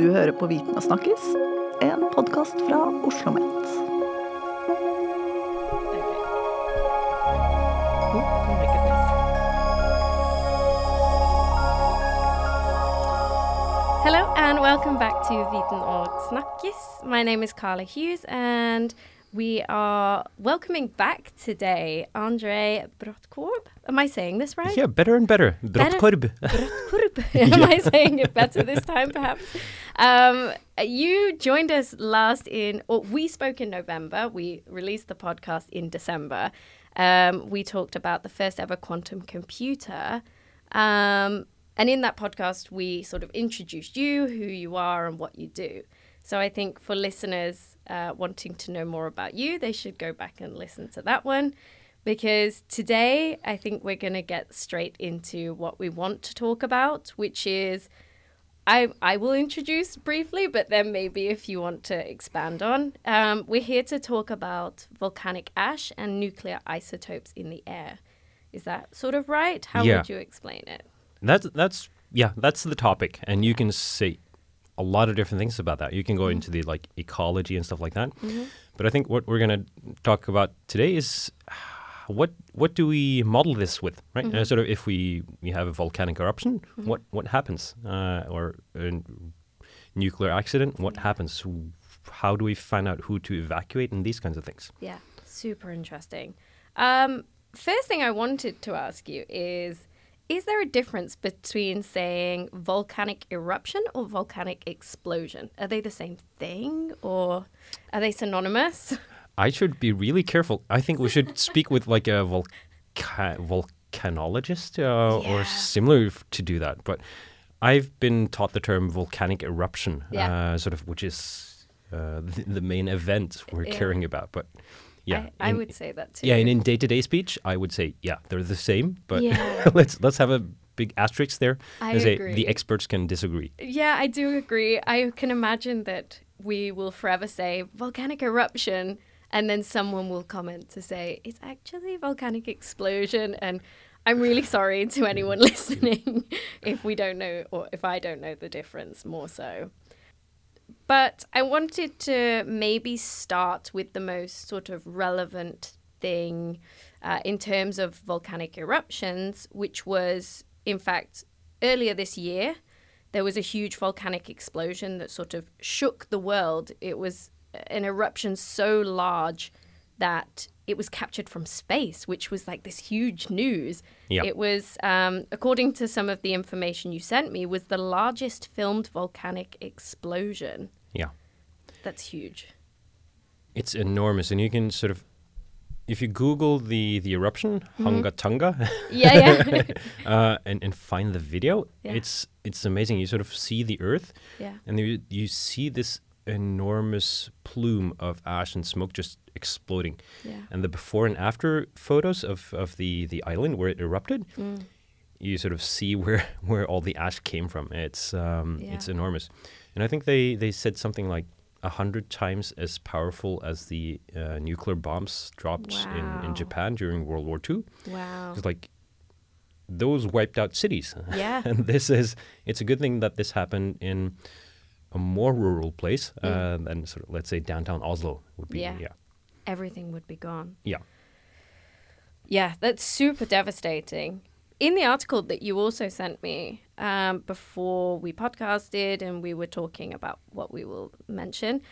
Du hører på Viten og snakkes, en podkast fra Oslo OsloMet. Hello and welcome back to Viten og snakkes. My name is Carla Hughes and we are welcoming back today André Brodtkorb. Am I saying this right? Yeah, better and better. Brodtkorb. Brodtkorb. Am I saying it better this time, perhaps? Um, you joined us last in, or we spoke in November. We released the podcast in December. Um, we talked about the first ever quantum computer. Um, and in that podcast, we sort of introduced you, who you are, and what you do. So I think for listeners uh, wanting to know more about you, they should go back and listen to that one. Because today, I think we're going to get straight into what we want to talk about, which is I, I will introduce briefly, but then maybe if you want to expand on. Um, we're here to talk about volcanic ash and nuclear isotopes in the air. Is that sort of right? How yeah. would you explain it? That's that's yeah, that's the topic, and you can say a lot of different things about that. You can go mm-hmm. into the like ecology and stuff like that. Mm-hmm. But I think what we're going to talk about today is what what do we model this with, right? Mm-hmm. Uh, sort of if we we have a volcanic eruption, mm-hmm. what what happens, uh, or a nuclear accident, what happens? How do we find out who to evacuate and these kinds of things? Yeah, super interesting. Um, first thing I wanted to ask you is is there a difference between saying volcanic eruption or volcanic explosion? Are they the same thing or are they synonymous? I should be really careful. I think we should speak with like a volca- volcanologist uh, yeah. or similar to do that. But I've been taught the term volcanic eruption, yeah. uh, sort of, which is uh, the, the, main event we're yeah. caring about. But yeah, I, I in, would say that too. Yeah, and in day-to-day speech, I would say yeah, they're the same, but let's let's have a big asterisk there. I agree. Say the experts can disagree. Yeah, I do agree. I can imagine that we will forever say volcanic eruption, and then someone will comment to say it's actually a volcanic explosion, and I'm really sorry to anyone listening if we don't know or if I don't know the difference more so. But I wanted to maybe start with the most sort of relevant thing uh, in terms of volcanic eruptions, which was, in fact, earlier this year, there was a huge volcanic explosion that sort of shook the world. It was an eruption so large that it was captured from space, which was like this huge news. Yep. It was, um, according to some of the information you sent me, was the largest filmed volcanic explosion. Yeah, that's huge. It's enormous, and you can sort of, if you Google the the eruption mm-hmm. Hunga Tonga, yeah, yeah, uh, and and find the video, yeah. it's it's amazing. You sort of see the Earth, yeah, and you you see this enormous plume of ash and smoke just exploding. Yeah. And the before and after photos of, of the, the island where it erupted, mm. you sort of see where, where all the ash came from. It's um, yeah. it's enormous. And I think they, they said something like a hundred times as powerful as the uh, nuclear bombs dropped wow. in, in Japan during World War II. Wow. It's like those wiped out cities. Yeah. and this is it's a good thing that this happened in a more rural place mm. uh, than sort of let's say downtown Oslo would be. Yeah. yeah. Everything would be gone. Yeah. Yeah, that's super devastating. In the article that you also sent me um, before we podcasted and we were talking about what we will mention,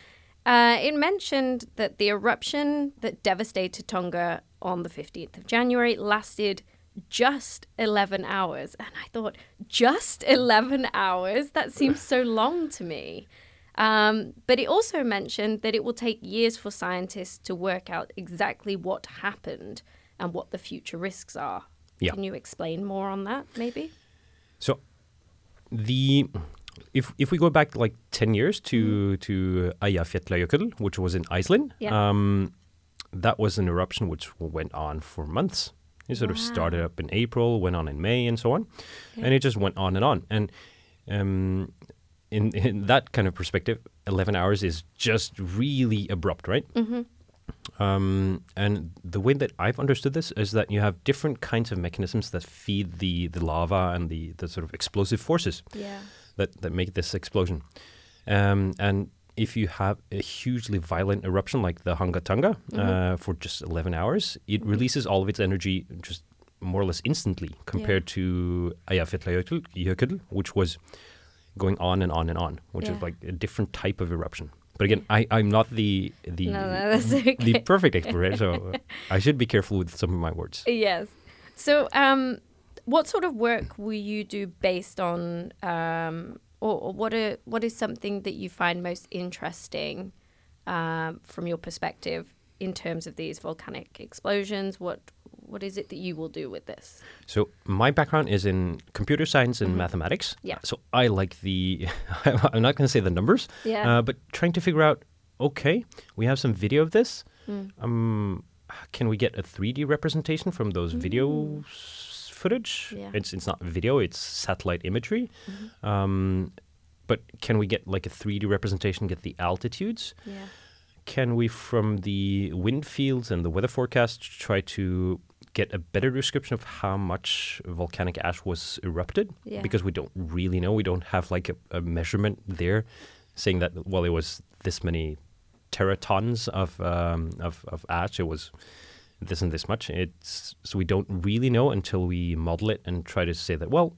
uh, it mentioned that the eruption that devastated Tonga on the 15th of January lasted just 11 hours. And I thought, just 11 hours? That seems so long to me. Um, but it also mentioned that it will take years for scientists to work out exactly what happened and what the future risks are. Yeah. Can you explain more on that, maybe? So, the if if we go back like ten years to mm. to Eyjafjallajökull, which was in Iceland, yeah. um, that was an eruption which went on for months. It sort wow. of started up in April, went on in May, and so on, okay. and it just went on and on. And um, in in that kind of perspective, eleven hours is just really abrupt, right? Mm-hmm. Um, and the way that I've understood this is that you have different kinds of mechanisms that feed the the lava and the the sort of explosive forces yeah. that that make this explosion. Um, and if you have a hugely violent eruption like the Hunga Tonga uh, for just 11 hours, it releases all of its energy just more or less instantly compared to Eyjafjallajökull, which was going on and on and on, which Yeah. is like a different type of eruption. But again, I, I'm not the the No, no, that's the perfect expert, so I should be careful with some of my words. Yes. So, um, what sort of work will you do based on, um, or, or what are, what is something that you find most interesting um, from your perspective in terms of these volcanic explosions? What what is it that you will do with this? So my background is in computer science and mathematics. Mm-hmm. Yeah. So I like the. I'm not going to say the numbers. Yeah. Uh, but trying to figure out. Okay, we have some video of this. Mm. Um, can we get a 3D representation from those video s- footage? Yeah. Mm-hmm. It's it's not video. It's satellite imagery. Um, but can we get like a 3D representation? Get the altitudes? Yeah. can we from the wind fields and the weather forecast try to get a better description of how much volcanic ash was erupted Yeah. because we don't really know we don't have like a, a measurement there saying that well it was this many teratons of um, of, of ash it was this and this much it's so we don't really know until we model it and try to say that well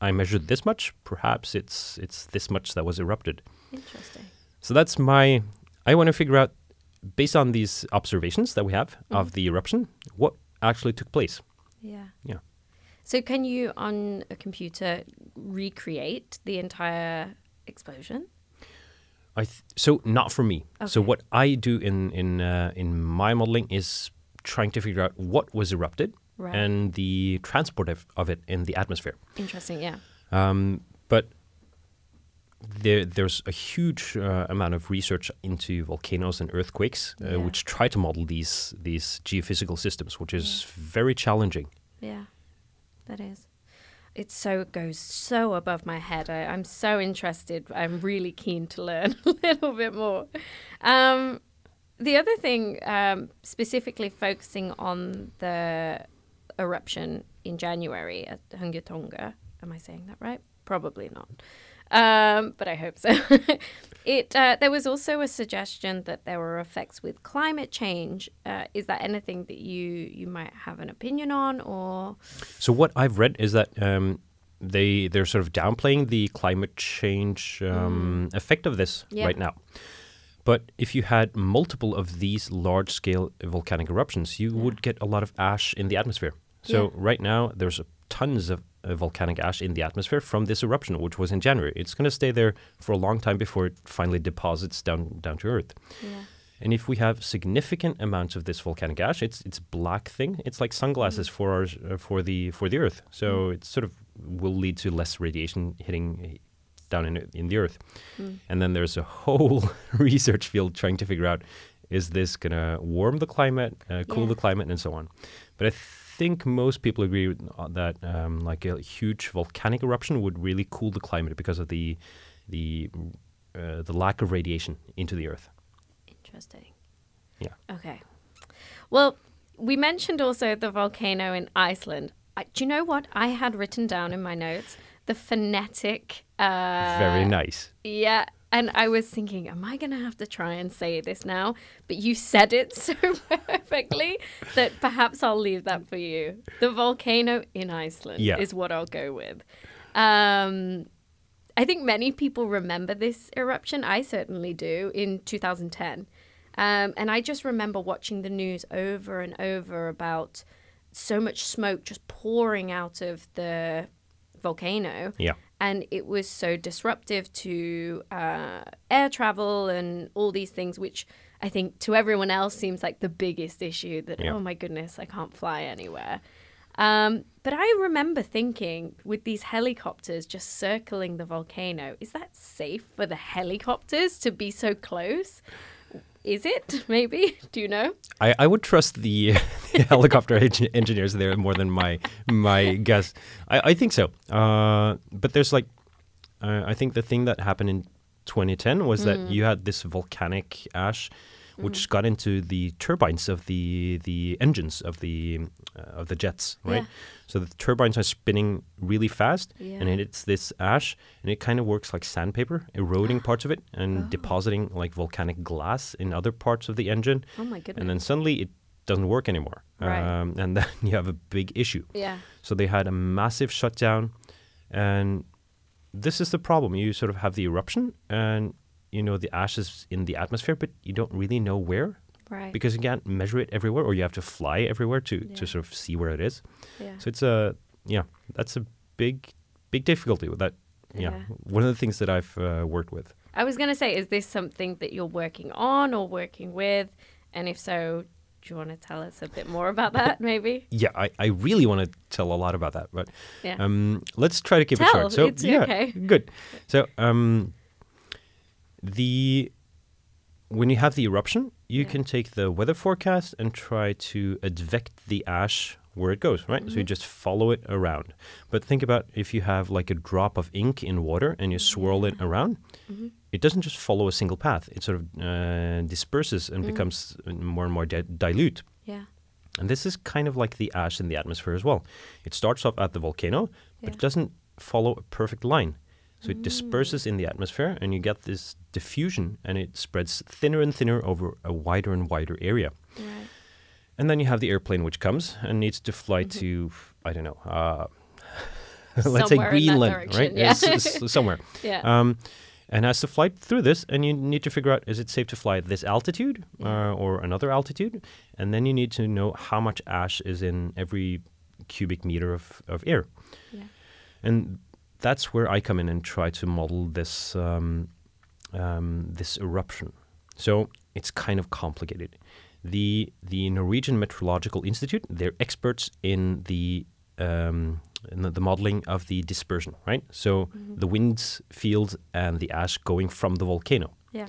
I measured this much perhaps it's it's this much that was erupted Interesting. so that's my. I want to figure out, based on these observations that we have Mm. of the eruption, what actually took place. Yeah. Yeah. So, can you on a computer recreate the entire explosion? I th- so not for me. So what I do in in uh, in my modeling is trying to figure out what was erupted Right. and the transport of, of it in the atmosphere. Interesting. Yeah. Um, but there, there's a huge uh, amount of research into volcanoes and earthquakes, uh, Yeah. which try to model these these geophysical systems, which is very challenging. Yeah, that is. It so goes so above my head. I, I'm so interested. I'm really keen to learn a little bit more. Um, the other thing, um, specifically focusing on the eruption in January at Hunga Tonga. Am I saying that right? Probably not. Um, but I hope so. it uh, there was also a suggestion that there were effects with climate change. Uh, is that anything that you you might have an opinion on, or So what I've read is that um, they they're sort of downplaying the climate change um, effect of this right now. But if you had multiple of these large scale volcanic eruptions, you would get a lot of ash in the atmosphere. So Yeah. right now there's tons of uh, volcanic ash in the atmosphere from this eruption, which was in January. It's going to stay there for a long time before it finally deposits down down to Earth. yeah, And if we have significant amounts of this volcanic ash, it's it's black thing. It's like sunglasses for our uh, for the for the Earth. So it sort of will lead to less radiation hitting down in in the Earth. And then there's a whole research field trying to figure out is this gonna warm the climate, uh, cool Yeah. the climate, and so on. But I think most people agree with, uh, that um, like a huge volcanic eruption would really cool the climate because of the the uh, the lack of radiation into the Earth. interesting. Yeah. Okay. Well, we mentioned also the volcano in Iceland. I, do you know what I had written down in my notes? The phonetic. Uh, Very nice. Yeah. And I was thinking, am I going to have to try and say this now? But you said it so perfectly that perhaps I'll leave that for you. The volcano in Iceland Yeah. is what I'll go with. Um, I think many people remember this eruption. I certainly do in 2010. Um, and I just remember watching the news over and over about so much smoke just pouring out of the volcano Yeah. and it was so disruptive to uh, air travel and all these things which i think to everyone else seems like the biggest issue that Yeah. oh my goodness i can't fly anywhere um, but i remember thinking with these helicopters just circling the volcano is that safe for the helicopters to be so close is it maybe do you know I, I would trust the, the helicopter eng- engineers there more than my my guess. I, I think so. Uh, but there's like, uh, I think the thing that happened in 2010 was that you had this volcanic ash, which got into the turbines of the the engines of the uh, of the jets, right? Yeah. So the turbines are spinning really fast, and Yeah. it hits this ash, and it kind of works like sandpaper, eroding parts of it and Oh. depositing like volcanic glass in other parts of the engine, Oh my goodness. and then suddenly it doesn't work anymore, Right. um, and then you have a big issue. yeah. So they had a massive shutdown, and this is the problem. You sort of have the eruption, and you know the ash is in the atmosphere, but you don't really know where Right. because you can't measure it everywhere, or you have to fly everywhere to Yeah. to sort of see where it is. yeah. So it's a yeah, that's a big big difficulty with that. Yeah, Yeah. one of the things that I've uh, worked with. I was going to say, is this something that you're working on or working with? And if so, do you want to tell us a bit more about that, maybe? Yeah, I, I really want to tell a lot about that, but Yeah. Um, let's try to keep it short. So it's yeah, okay. good. So um, the when you have the eruption, you Yeah. can take the weather forecast and try to advect the ash where it goes, right? So Mm-hmm. you just follow it around. But think about if you have like a drop of ink in water and you swirl it around, Mm-hmm. it doesn't just follow a single path. It sort of uh, disperses Mm. and becomes more and more di- dilute. yeah. And this is kind of like the ash in the atmosphere as well. It starts off at the volcano, but it doesn't follow a perfect line. So it disperses in the atmosphere, and you get this diffusion, and it spreads thinner and thinner over a wider and wider area. Right. And then you have the airplane, which comes and needs to fly to, I don't know, uh, let's say Mm-hmm. Somewhere in that Greenland, right? yeah. It's- it's somewhere. Yeah. Um, and has to fly through this, and you need to figure out is it safe to fly at this altitude uh, or another altitude, and then you need to know how much ash is in every cubic meter of, of air, yeah. and that's where I come in and try to model this um, um, this eruption. So it's kind of complicated. The the Norwegian Meteorological Institute they're experts in the um, in the, the modeling of the dispersion, right? So the winds, field and the ash going from the volcano. Yeah.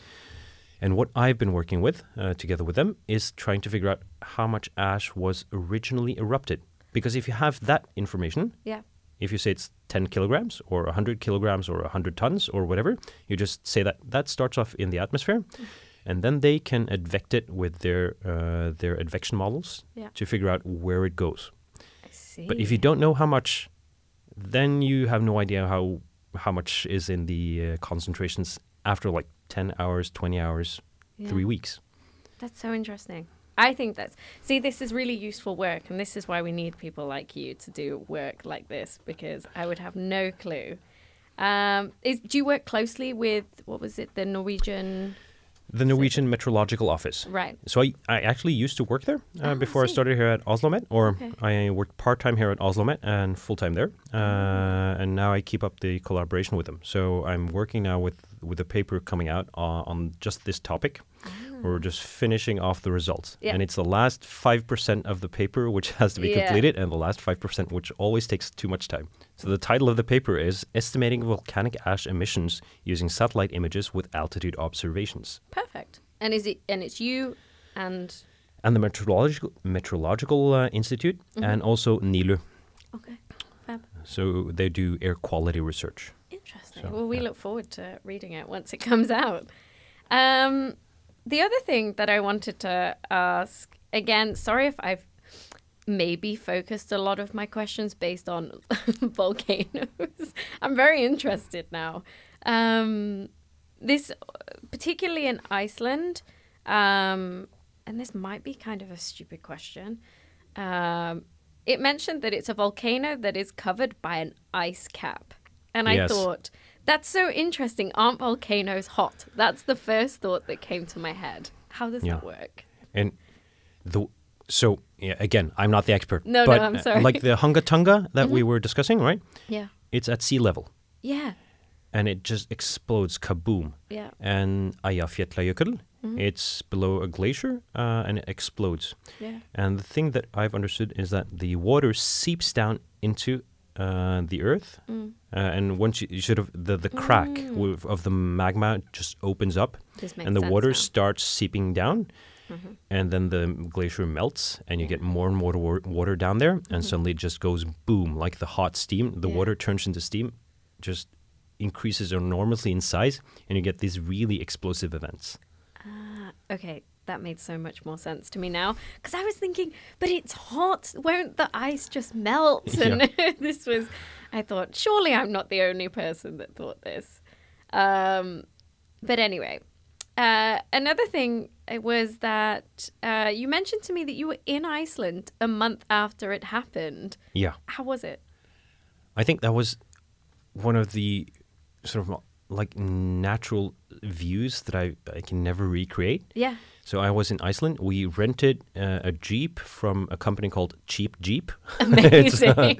And what I've been working with, uh, together with them, is trying to figure out how much ash was originally erupted. Because if you have that information, Yeah. if you say it's 10 kilograms or 100 kilograms or 100 tons or whatever, you just say that that starts off in the atmosphere. And then they can advect it with their uh, their advection models Yeah. to figure out where it goes. I see. But if you don't know how much, then you have no idea how how much is in the uh, concentrations after like 10 hours, 20 hours, Yeah. three weeks. That's so interesting. I think that's see, this is really useful work, and this is why we need people like you to do work like this because I would have no clue. Um, is do you work closely with what was it, the Norwegian? The Norwegian Meteorological Office. Right. So I, I actually used to work there uh, I before I see. started here at OsloMet, or Okay. I worked part time here at OsloMet and full time there, uh, and now I keep up the collaboration with them. So I'm working now with with a paper coming out uh, on just this topic. We're just finishing off the results, Yeah. and it's the last five percent of the paper which has to be Yeah. completed, and the last five percent which always takes too much time. So the title of the paper is "Estimating Volcanic Ash Emissions Using Satellite Images with Altitude Observations." Perfect. And is it? And it's you, and and the Meteorological Meteorological uh, Institute, Mm-hmm. and also NILU. okay, fab. So they do air quality research. Interesting. So, well, we yeah. look forward to reading it once it comes out. Um, the other thing that I wanted to ask again, sorry if I've maybe focused a lot of my questions based on volcanoes. I'm very interested now. Um, this, particularly in Iceland, um, and this might be kind of a stupid question. Um, it mentioned that it's a volcano that is covered by an ice cap. And I Yes. thought, that's so interesting. Aren't volcanoes hot? That's the first thought that came to my head. How does Yeah. that work? And the so yeah, again, I'm not the expert. No, no, I'm uh, sorry. like the Hunga Tonga that we were discussing, right? Yeah. It's at sea level, Yeah. and it just explodes, kaboom. Yeah. And Eyjafjallajökull, it's below a glacier, uh, and it explodes. Yeah. And the thing that I've understood is that the water seeps down into uh, the earth, Mm. uh, and once you, you sort of the the crack with, of the magma just opens up, and the water now. starts seeping down, Mm-hmm. and then the glacier melts, and you get more and more wa- water down there, and suddenly it just goes boom, like the hot steam. The Mm-hmm. Yeah. water turns into steam, just increases enormously in size, and you get these really explosive events. Ah, okay, that made so much more sense to me now. Because I was thinking, but it's hot. Won't the ice just melt? And this was, I thought, surely I'm not the only person that thought this. Um, but anyway, uh, another thing was that uh, you mentioned to me that you were in Iceland a month after it happened. Yeah. How was it? I think that was one of the sort of like natural views that I, I can never recreate. Yeah. So I was in Iceland. We rented uh, a jeep from a company called Cheap Jeep. Amazing. uh,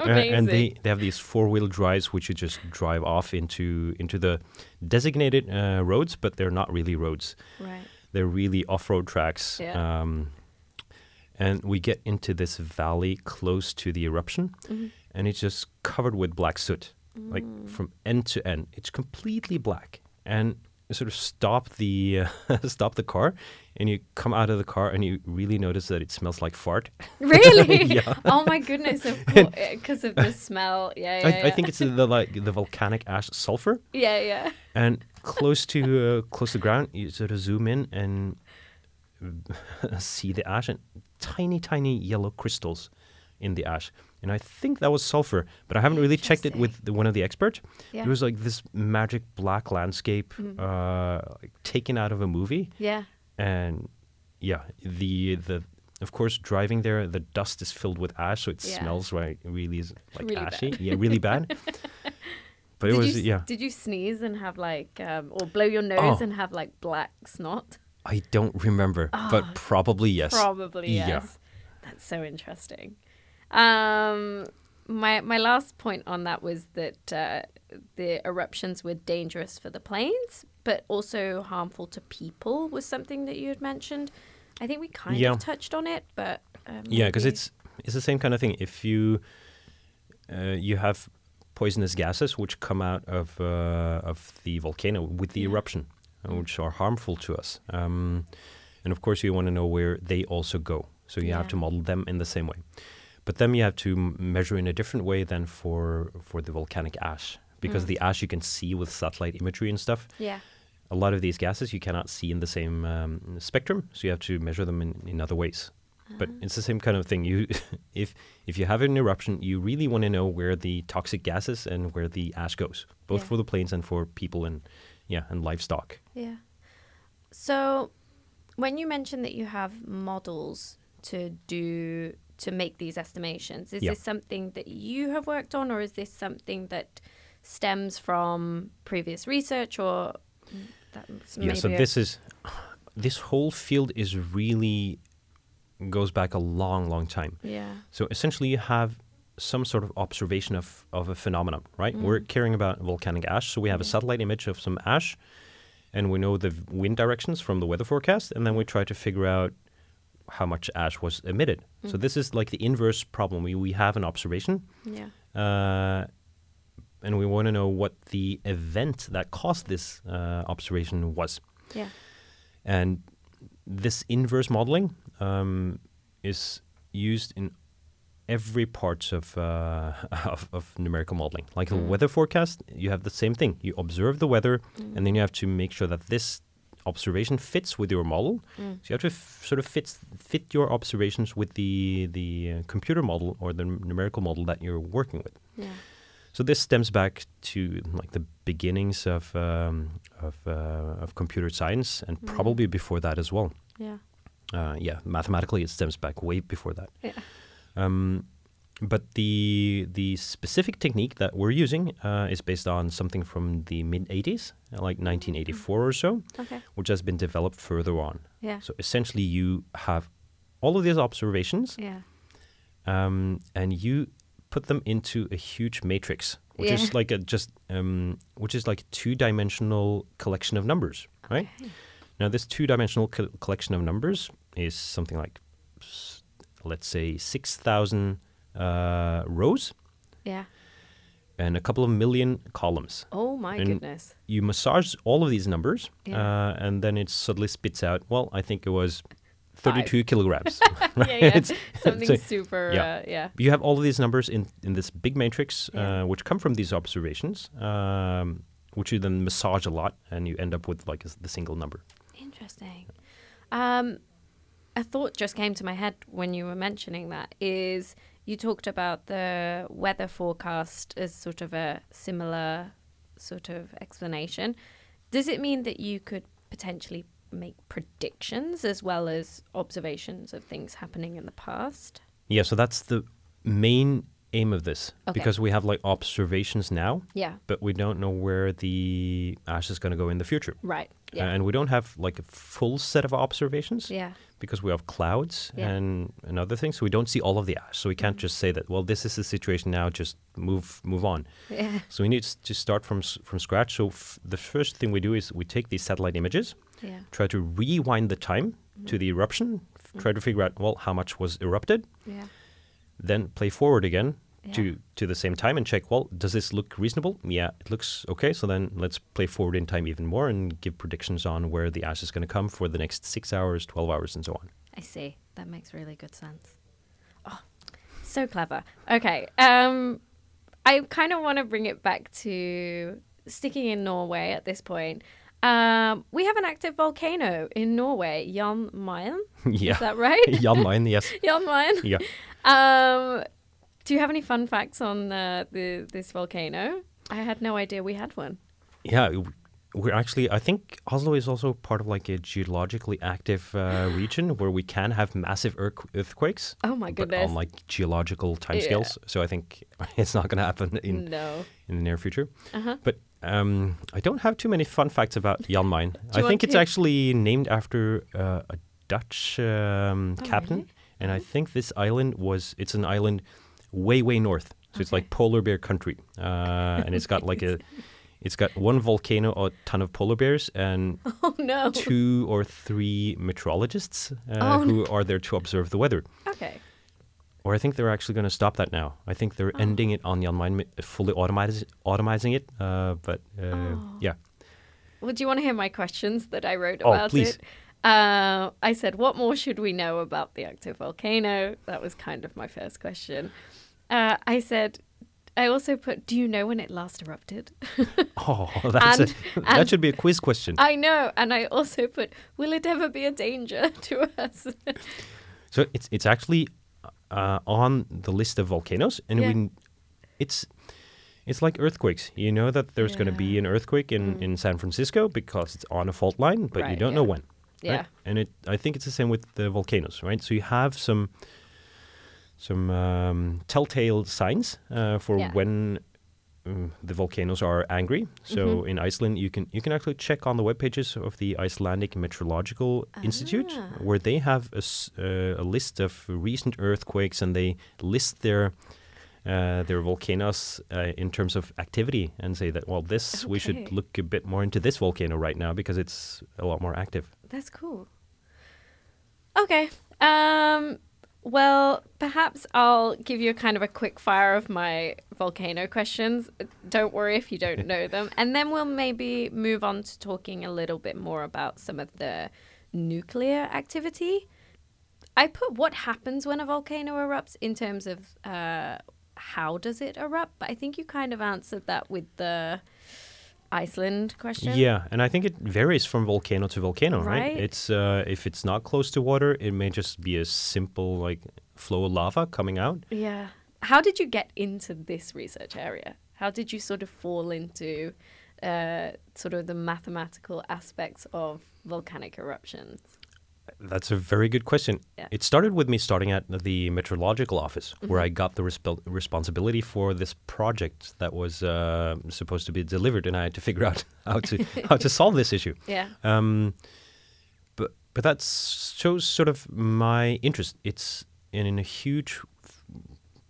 Amazing. and they, they have these four wheel drives which you just drive off into into the designated uh, roads, but they're not really roads. right. They're really off road tracks. Yeah. Um, and we get into this valley close to the eruption, Mm-hmm. and it's just covered with black soot, like Mm. from end to end. It's completely black, and sort of stop the uh, stop the car, and you come out of the car, and you really notice that it smells like fart. Really? Yeah. Oh my goodness! Because of the smell. Yeah, yeah. I, yeah. I think it's the like the volcanic ash sulfur, Yeah, yeah. and close to uh, close to the ground, you sort of zoom in and see the ash and tiny, tiny yellow crystals in the ash. And I think that was sulfur, but I haven't really checked it with the, one of the experts. Yeah. It was like this magic black landscape Mm. uh, like taken out of a movie, Yeah. and yeah, the the of course driving there, the dust is filled with ash, so it Yeah. smells right, really is like Really ashy, bad. yeah, really bad. But it did was you, yeah. Did you sneeze and have like, um, or blow your nose Oh. and have like black snot? I don't remember, but probably yes. Probably Yeah. yes. That's so interesting. Um, my my last point on that was that uh, the eruptions were dangerous for the planes, but also harmful to people. Was something that you had mentioned. I think we kind Yeah. of touched on it, but um, Yeah, because it's it's the same kind of thing. If you uh, you have poisonous gases which come out of uh, of the volcano with the Yeah. eruption, uh, which are harmful to us, um, and of course you want to know where they also go. So you have to model them in the same way, but then you have to measure in a different way than for for the volcanic ash because Mm. the ash you can see with satellite imagery and stuff. yeah, A lot of these gases you cannot see in the same um, spectrum, so you have to measure them in, in other ways. But Uh-huh. it's the same kind of thing. You, if if you have an eruption, you really want to know where the toxic gases and where the ash goes, both Yeah. for the planes and for people and yeah and livestock. yeah. So, when you mentioned that you have models to do to make these estimations, is Yeah. this something that you have worked on, or is this something that stems from previous research, or that's yeah. So this is this whole field is really goes back a long, long time. yeah, So essentially, you have some sort of observation of, of a phenomenon, right? We're Mm. caring about volcanic ash, so we have a satellite image of some ash, and we know the wind directions from the weather forecast, and then we try to figure out how much ash was emitted. Mm. So this is like the inverse problem. We we have an observation, yeah, uh, and we want to know what the event that caused this uh, observation was. yeah, And this inverse modeling um, is used in every part of, uh, of, of numerical modeling. Like a weather forecast, you have the same thing. You observe the weather, and then you have to make sure that this observation fits with your model. Mm. So you have to f- sort of fit fit your observations with the the uh, computer model or the numerical model that you're working with. yeah, So this stems back to like the beginnings of um, of, uh, of computer science, and probably before that as well. yeah, Uh, yeah, mathematically, it stems back way before that. yeah, Um, but the the specific technique that we're using uh, is based on something from the mid '80s, like 1984 or so, okay, which has been developed further on. yeah, So essentially, you have all of these observations, yeah, um, and you put them into a huge matrix, which is like a just um, which is like a two-dimensional collection of numbers, right? Now, this two-dimensional co- collection of numbers is something like, let's say, six thousand uh, rows yeah. and a couple of million columns. Oh my And- goodness. You massage all of these numbers, Yeah. uh, and then it suddenly spits out. Well, I think it was thirty-two kilograms. Yeah, yeah. Something so- super. yeah. Uh, yeah. you have all of these numbers in, in this big matrix, Yeah. uh, which come from these observations, um, which you then massage a lot, and you end up with like a the single number. Interesting. Um, a thought just came to my head when you were mentioning that is you talked about the weather forecast as sort of a similar sort of explanation. Does it mean that you could potentially make predictions as well as observations of things happening in the past? Yeah, so that's the main aim of this Okay. because we have like observations now, Yeah. but we don't know where the ash is going to go in the future. Right. Yeah. And we don't have like a full set of observations yeah. because we have clouds Yeah. and, and other things. So we don't see all of the ash. So we can't just say that, well, this is the situation now, just move move on. Yeah. So we need to start from from scratch. So f- the first thing we do is we take these satellite images, Yeah. try to rewind the time Mm-hmm. to the eruption, f- try to figure out, well, how much was erupted, Yeah. then play forward again Yeah. to to the same time and check well does this look reasonable yeah it looks okay so then let's play forward in time even more and give predictions on where the ash is going to come for the next six hours 12 hours and so on I see. That makes really good sense. Oh, so clever. Okay. Um, I kind of want to bring it back to sticking in Norway at this point. Um, we have an active volcano in Norway, Jan Mayen. yeah Is that right? Jan Mayen, yes Jan Mayen. yeah Um, do you have any fun facts on uh, the this volcano? I had no idea we had one. yeah we're actually i think oslo is also part of like a geologically active uh, region where we can have massive earthquakes Oh my but goodness. on like geological timescales yeah. so i think it's not going to happen in no. in the near future. Uh-huh. But um, I don't have too many fun facts about Jan Mayen. I think it's to? actually named after uh, a Dutch um, Oh, captain, really? and I think this island was it's an island way way north, so it's like polar bear country, uh, and it's got like a it's got one volcano, a ton of polar bears, and Oh no. two or three meteorologists uh, Oh, who are there to observe the weather. Okay. Or I think they're actually going to stop that now. I think Oh. they're ending it on the mi- fully automize, automizing it. Uh, but uh, Oh. yeah, Well, do you want to hear my questions that I wrote Oh, about please. it? Uh, I said, what more should we know about the active volcano? That was kind of my first question. Uh, I said, I also put, do you know when it last erupted? oh, that's And- a, that and- should be a quiz question. I know. And I also put, will it ever be a danger to us? so it's it's actually uh, on the list of volcanoes, and Yeah. we, it's it's like earthquakes. You know that there's going to be Mm. an earthquake in, in San Francisco because it's on a fault line, but you don't yeah. know when. yeah. And it, I think it's the same with the volcanoes, right? So you have some some um, telltale signs uh, for Yeah. when um, the volcanoes are angry. So Mm-hmm. in Iceland, you can you can actually check on the web pages of the Icelandic Meteorological Institute, Ah. where they have a, uh, a list of recent earthquakes, and they list their uh, their volcanoes uh, in terms of activity, and say that well, this we should look a bit more into this volcano right now because it's a lot more active. That's cool. Okay. Um, well, perhaps I'll give you a kind of a quick fire of my volcano questions. Don't worry if you don't know them. And then we'll maybe move on to talking a little bit more about some of the nuclear activity. I put what happens when a volcano erupts in terms of uh, how does it erupt, but I think you kind of answered that with the Iceland question. Yeah, and I think it varies from volcano to volcano, right? Right. It's uh, if it's not close to water, it may just be a simple like flow of lava coming out. Yeah. How did you get into this research area? How did you sort of fall into uh, sort of the mathematical aspects of volcanic eruptions? That's a very good question. Yeah. It started with me starting at the meteorological office, where I got the resp- responsibility for this project that was uh, supposed to be delivered, and I had to figure out how to how to solve this issue. Yeah. Um, but but that shows sort of my interest. It's in, in a huge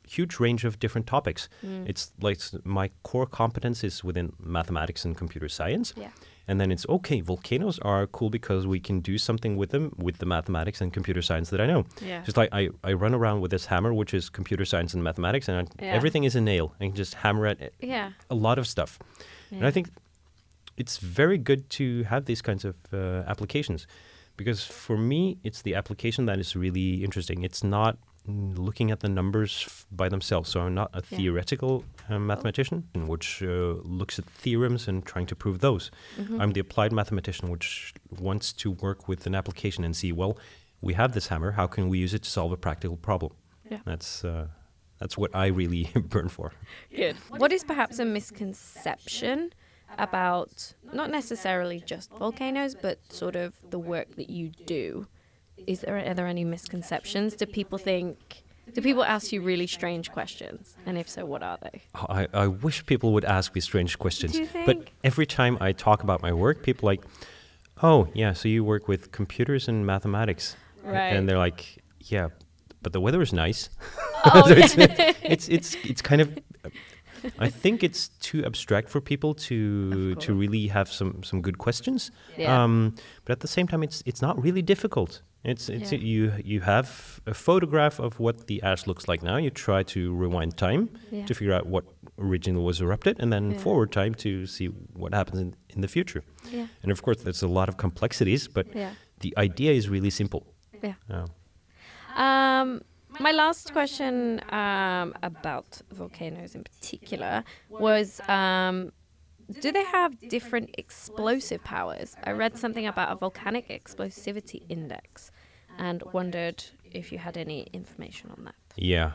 huge range of different topics. Mm. It's like my core competence is within mathematics and computer science. Yeah. And then it's okay, volcanoes are cool because we can do something with them with the mathematics and computer science that I know. Yeah. Just like I, I run around with this hammer, which is computer science and mathematics, and I, Yeah. everything is a nail. I can just hammer at Yeah. a lot of stuff. And I think it's very good to have these kinds of uh, applications because for me, it's the application that is really interesting. It's not looking at the numbers f- by themselves. So I'm not a Yeah. theoretical uh, mathematician, which uh, looks at theorems and trying to prove those. Mm-hmm. I'm the applied mathematician, which wants to work with an application and see, well, we have this hammer. How can we use it to solve a practical problem? Yeah. That's uh, that's what I really burn for. Good. What is perhaps a misconception about not necessarily just volcanoes, but sort of the work that you do? Is there are there any misconceptions? Do people think? Do people ask you really strange questions? And if so, what are they? I, I wish people would ask me strange questions. But every time I talk about my work, people like, oh, yeah, so you work with computers and mathematics. Right. And they're like, yeah, but the weather is nice. Oh, So it's, it's, it's, it's kind of, I think it's too abstract for people to to really have some, some good questions. Yeah. Um, but at the same time, it's it's not really difficult. It's it's Yeah. you you have a photograph of what the ash looks like now. You try to rewind time Yeah. to figure out what originally was erupted, and then Yeah. forward time to see what happens in, in the future. Yeah. And of course, there's a lot of complexities, but the idea is really simple. Yeah. Um, my last question um, about volcanoes in particular was um, do they have different explosive powers? I read something about a volcanic explosivity index and wondered if you had any information on that. yeah,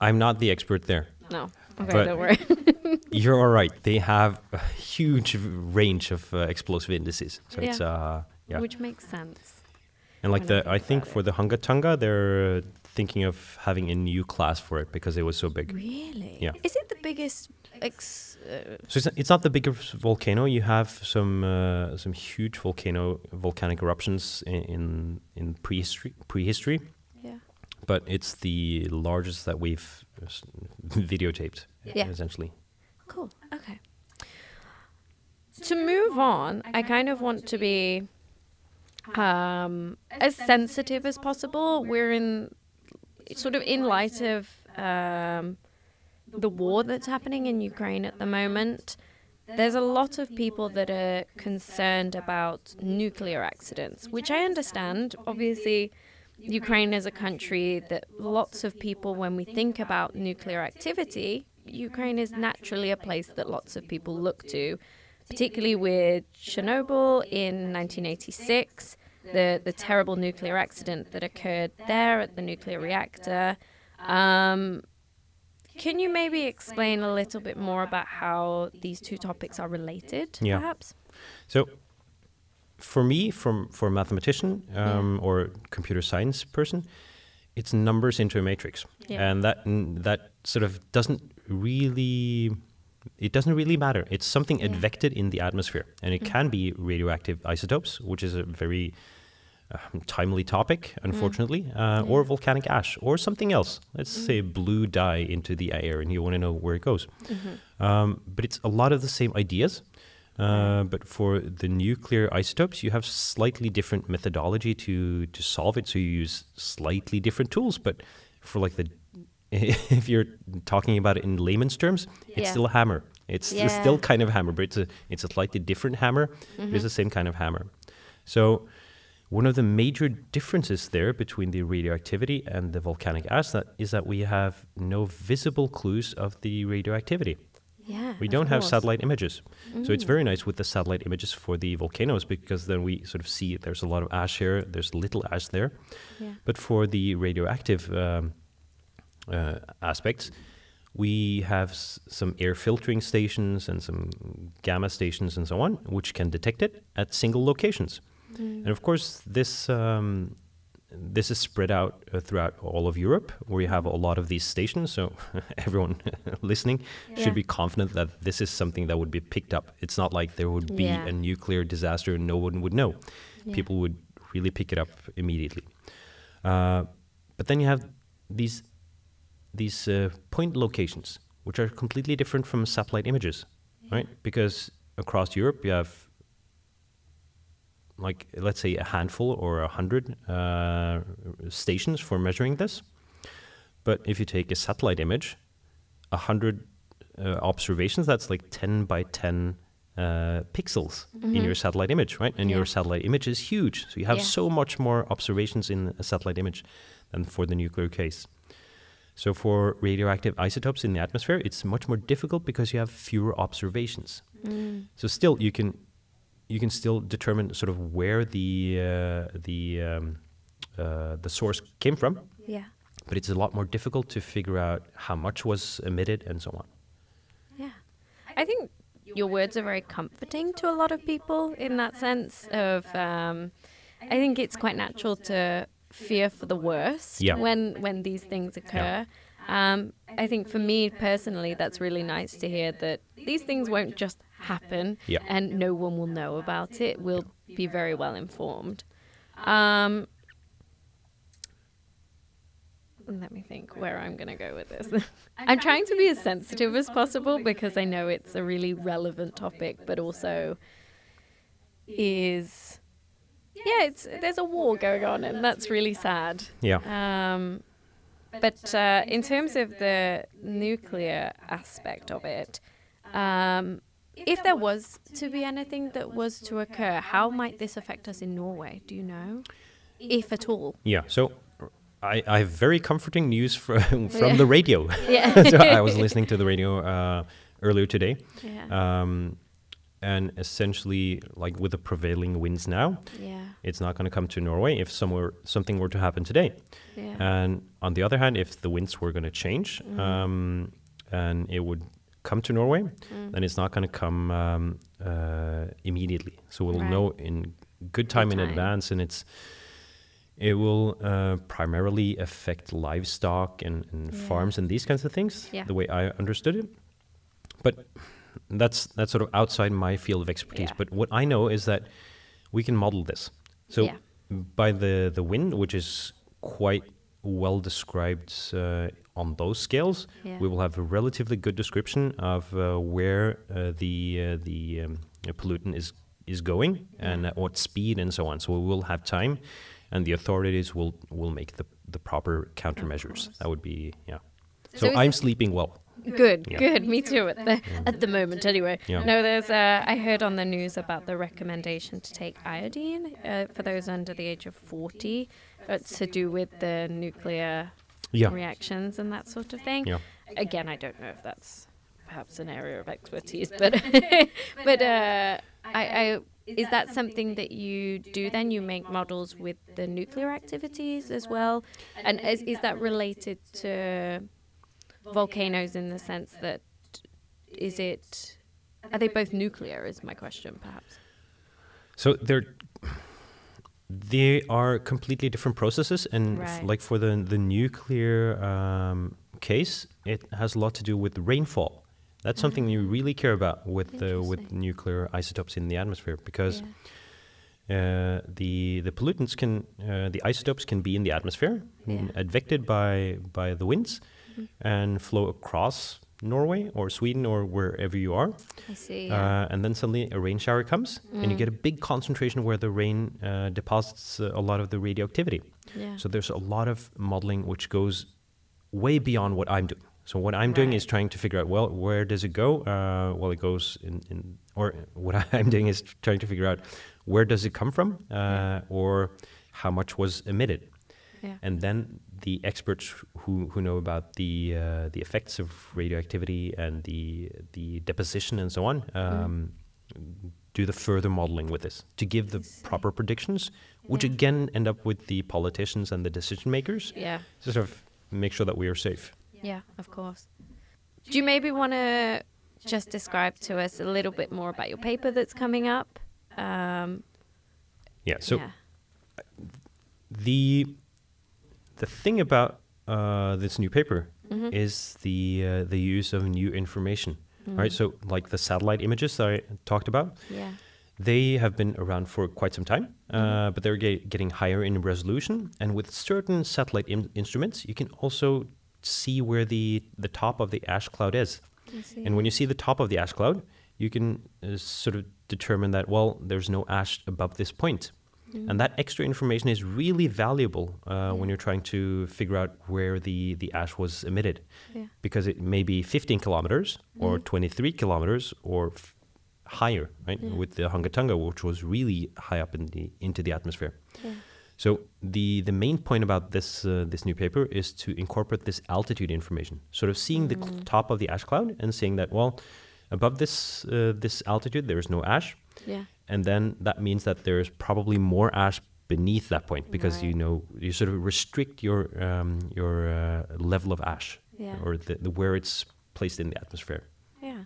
I'm not the expert there. No. Okay, But- don't worry. You're all right. They have a huge range of uh, explosive indices. So it's Yeah. uh, yeah. Which makes sense. And like I the, I think for the Hunga Tonga, they're uh, thinking of having a new class for it because it was so big. Really? Yeah. Is it the biggest ex- uh, So it's not, it's not the biggest volcano. You have some uh, some huge volcano volcanic eruptions in in, in prehistory prehistory, yeah. but it's the largest that we've videotaped Yeah. essentially. Cool. Okay. To move on, I kind of want to be um, as sensitive as possible. We're in sort of in light of um, the war that's happening in Ukraine at the moment. There's a lot of people that are concerned about nuclear accidents, which I understand. Obviously, Ukraine is a country that lots of people, when we think about nuclear activity, Ukraine is naturally a place that lots of people look to, particularly with Chernobyl in 1986, the, the terrible nuclear accident that occurred there at the nuclear reactor. Um, can you maybe explain a little bit more about how these two topics are related, Yeah. perhaps? So, for me, from for a mathematician um, or computer science person, it's numbers into a matrix, Yeah. and that that sort of doesn't really. It doesn't really matter. It's something Yeah. advected in the atmosphere, and it can be radioactive isotopes, which is a very um, timely topic, unfortunately, uh, or volcanic ash, or something else. Let's say blue dye into the air, and you want to know where it goes. Um, but it's a lot of the same ideas. Uh, but for the nuclear isotopes, you have slightly different methodology to to solve it. So you use slightly different tools. But for like the, if you're talking about it in layman's terms, it's still a hammer. It's Yeah. still kind of a hammer, but it's a it's a slightly different hammer. but It's the same kind of hammer. So one of the major differences there between the radioactivity and the volcanic ash that is that we have no visible clues of the radioactivity. Yeah. We don't have satellite images. So it's Mm. very nice with the satellite images for the volcanoes because then we sort of see there's a lot of ash here, there's little ash there. Yeah. But for the radioactive um, uh, aspects, we have s- some air filtering stations and some gamma stations and so on, which can detect it at single locations. And of course, this um, this is spread out uh, throughout all of Europe, where you have a lot of these stations. So everyone listening Yeah. should be confident that this is something that would be picked up. It's not like there would be Yeah. a nuclear disaster and no one would know. Yeah. People would really pick it up immediately. Uh, but then you have these these uh, point locations, which are completely different from satellite images, right? Because across Europe, you have like let's say a handful or a hundred uh, stations for measuring this. But if you take a satellite image, a hundred uh, observations, that's like ten by ten uh, pixels in your satellite image, right? And Yeah. your satellite image is huge, so you have Yeah. so much more observations in a satellite image than for the nuclear case. So for radioactive isotopes in the atmosphere, it's much more difficult because you have fewer observations. Mm. So still, you can you can still determine sort of where the uh, the um, uh, the source came from, Yeah. but it's a lot more difficult to figure out how much was emitted and so on. Yeah. I think your words are very comforting to a lot of people in that sense of um, I think it's quite natural to fear for the worst Yeah. when when these things occur. Um, I think for me personally, that's really nice to hear that these things won't just happen Yeah. and no one will know about it. We'll be very well informed. Um, let me think where I'm going to go with this. I'm trying to be as sensitive as possible because I know it's a really relevant topic, but also is yeah, it's there's a war going on, and that's really sad. Yeah. Um, but uh, in terms of the nuclear aspect of it, um, if there was to be anything that was to occur, how might this affect us in Norway? Do you know, if at all? Yeah. So I, I have very comforting news from from the radio. Yeah. so I was listening to the radio uh, earlier today, Yeah. um, and essentially, like with the prevailing winds now, yeah. it's not going to come to Norway if somewhere something were to happen today. Yeah. And on the other hand, if the winds were going to change Mm. um, and it would come to Norway, Mm. then it's not going to come um, uh, immediately. So we'll Right. know in good time in time. advance, and it's it will uh, primarily affect livestock and, and Yeah. farms and these kinds of things. Yeah. The way I understood it, but that's that's sort of outside my field of expertise. Yeah. But what I know is that we can model this. So by the the wind, which is quite well described uh, on those scales, Yeah. we will have a relatively good description of uh, where uh, the uh, the um, pollutant is is going and at what speed and so on. So we will have time, and the authorities will will make the the proper countermeasures. That would be yeah. So, So I'm sleeping well. Good, Yeah. good. Me too. At the at the moment, anyway. Yeah. No, there's. Uh, I heard on the news about the recommendation to take iodine uh, for those under the age of forty, to do with the nuclear Yeah. reactions and that sort of thing. Yeah. Again, I don't know if that's perhaps an area of expertise, but but uh, I, I is that something that you do then? You make models with the nuclear activities as well, and is is that related to volcanoes in the sense that is it are they both nuclear? Is my question perhaps? So they're they are completely different processes, and f- Right. like for the the nuclear um, case, it has a lot to do with rainfall. That's something you really care about with the with nuclear isotopes in the atmosphere because Yeah. uh, the the pollutants can uh, the isotopes can be in the atmosphere, Yeah. advected by by the winds, Mhm. and flow across Norway or Sweden or wherever you are. I see. Yeah. Uh, and then suddenly a rain shower comes, and you Mm. get a big concentration where the rain uh, deposits uh, a lot of the radioactivity. yeah. So there's a lot of modeling which goes way beyond what I'm doing. So what I'm doing is trying to figure out, well, where does it go? Uh, well, it goes in, in, or what I'm doing is trying to figure out where does it come from, uh, or how much was emitted. yeah. And then the experts who, who know about the uh, the effects of radioactivity and the the deposition and so on um, do the further modeling with this to give the proper predictions, which Yeah. again end up with the politicians and the decision makers yeah. to sort of make sure that we are safe. Yeah, of course. Do you maybe want to just describe to us a little bit more about your paper that's coming up? Um, Yeah. So yeah. the the thing about uh, this new paper Mhm. is the uh, the use of new information, Mm. right? So like the satellite images that I talked about, yeah. They have been around for quite some time, uh, but they're ge- getting higher in resolution. And with certain satellite in- instruments, you can also see where the, the top of the ash cloud is. And when you see the top of the ash cloud, you can uh, sort of determine that, well, there's no ash above this point. Mm. And that extra information is really valuable uh, when you're trying to figure out where the, the ash was emitted. Yeah. Because it may be 15 kilometers or Mhm. 23 kilometers or f- higher, right? With the Hunga Tonga, which was really high up in the into the atmosphere. So the the main point about this uh, this new paper is to incorporate this altitude information, sort of seeing the cl- top of the ash cloud and seeing that well, above this uh, this altitude there is no ash, Yeah. And then that means that there is probably more ash beneath that point because you know you sort of restrict your um, your uh, level of ash Yeah. or the, the where it's placed in the atmosphere. Yeah.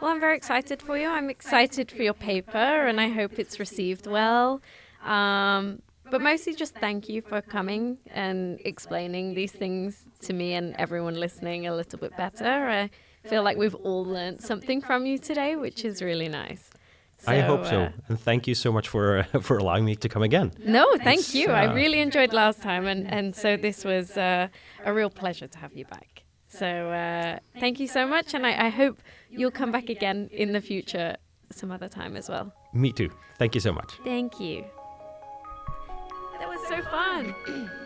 Well, I'm very excited for you. I'm excited for your paper, and I hope it's received well. Um, but mostly, just thank you for coming and explaining these things to me and everyone listening a little bit better. I feel like we've all learned something from you today, which is really nice. I hope so, uh, and thank you so much for uh, for allowing me to come again. no, thank you. I really enjoyed last time, and, and so this was uh, a real pleasure to have you back. So uh, thank you so much, and I, I hope you'll come back again in the future some other time as well. Me too. Thank you so much. Thank you. That was so fun.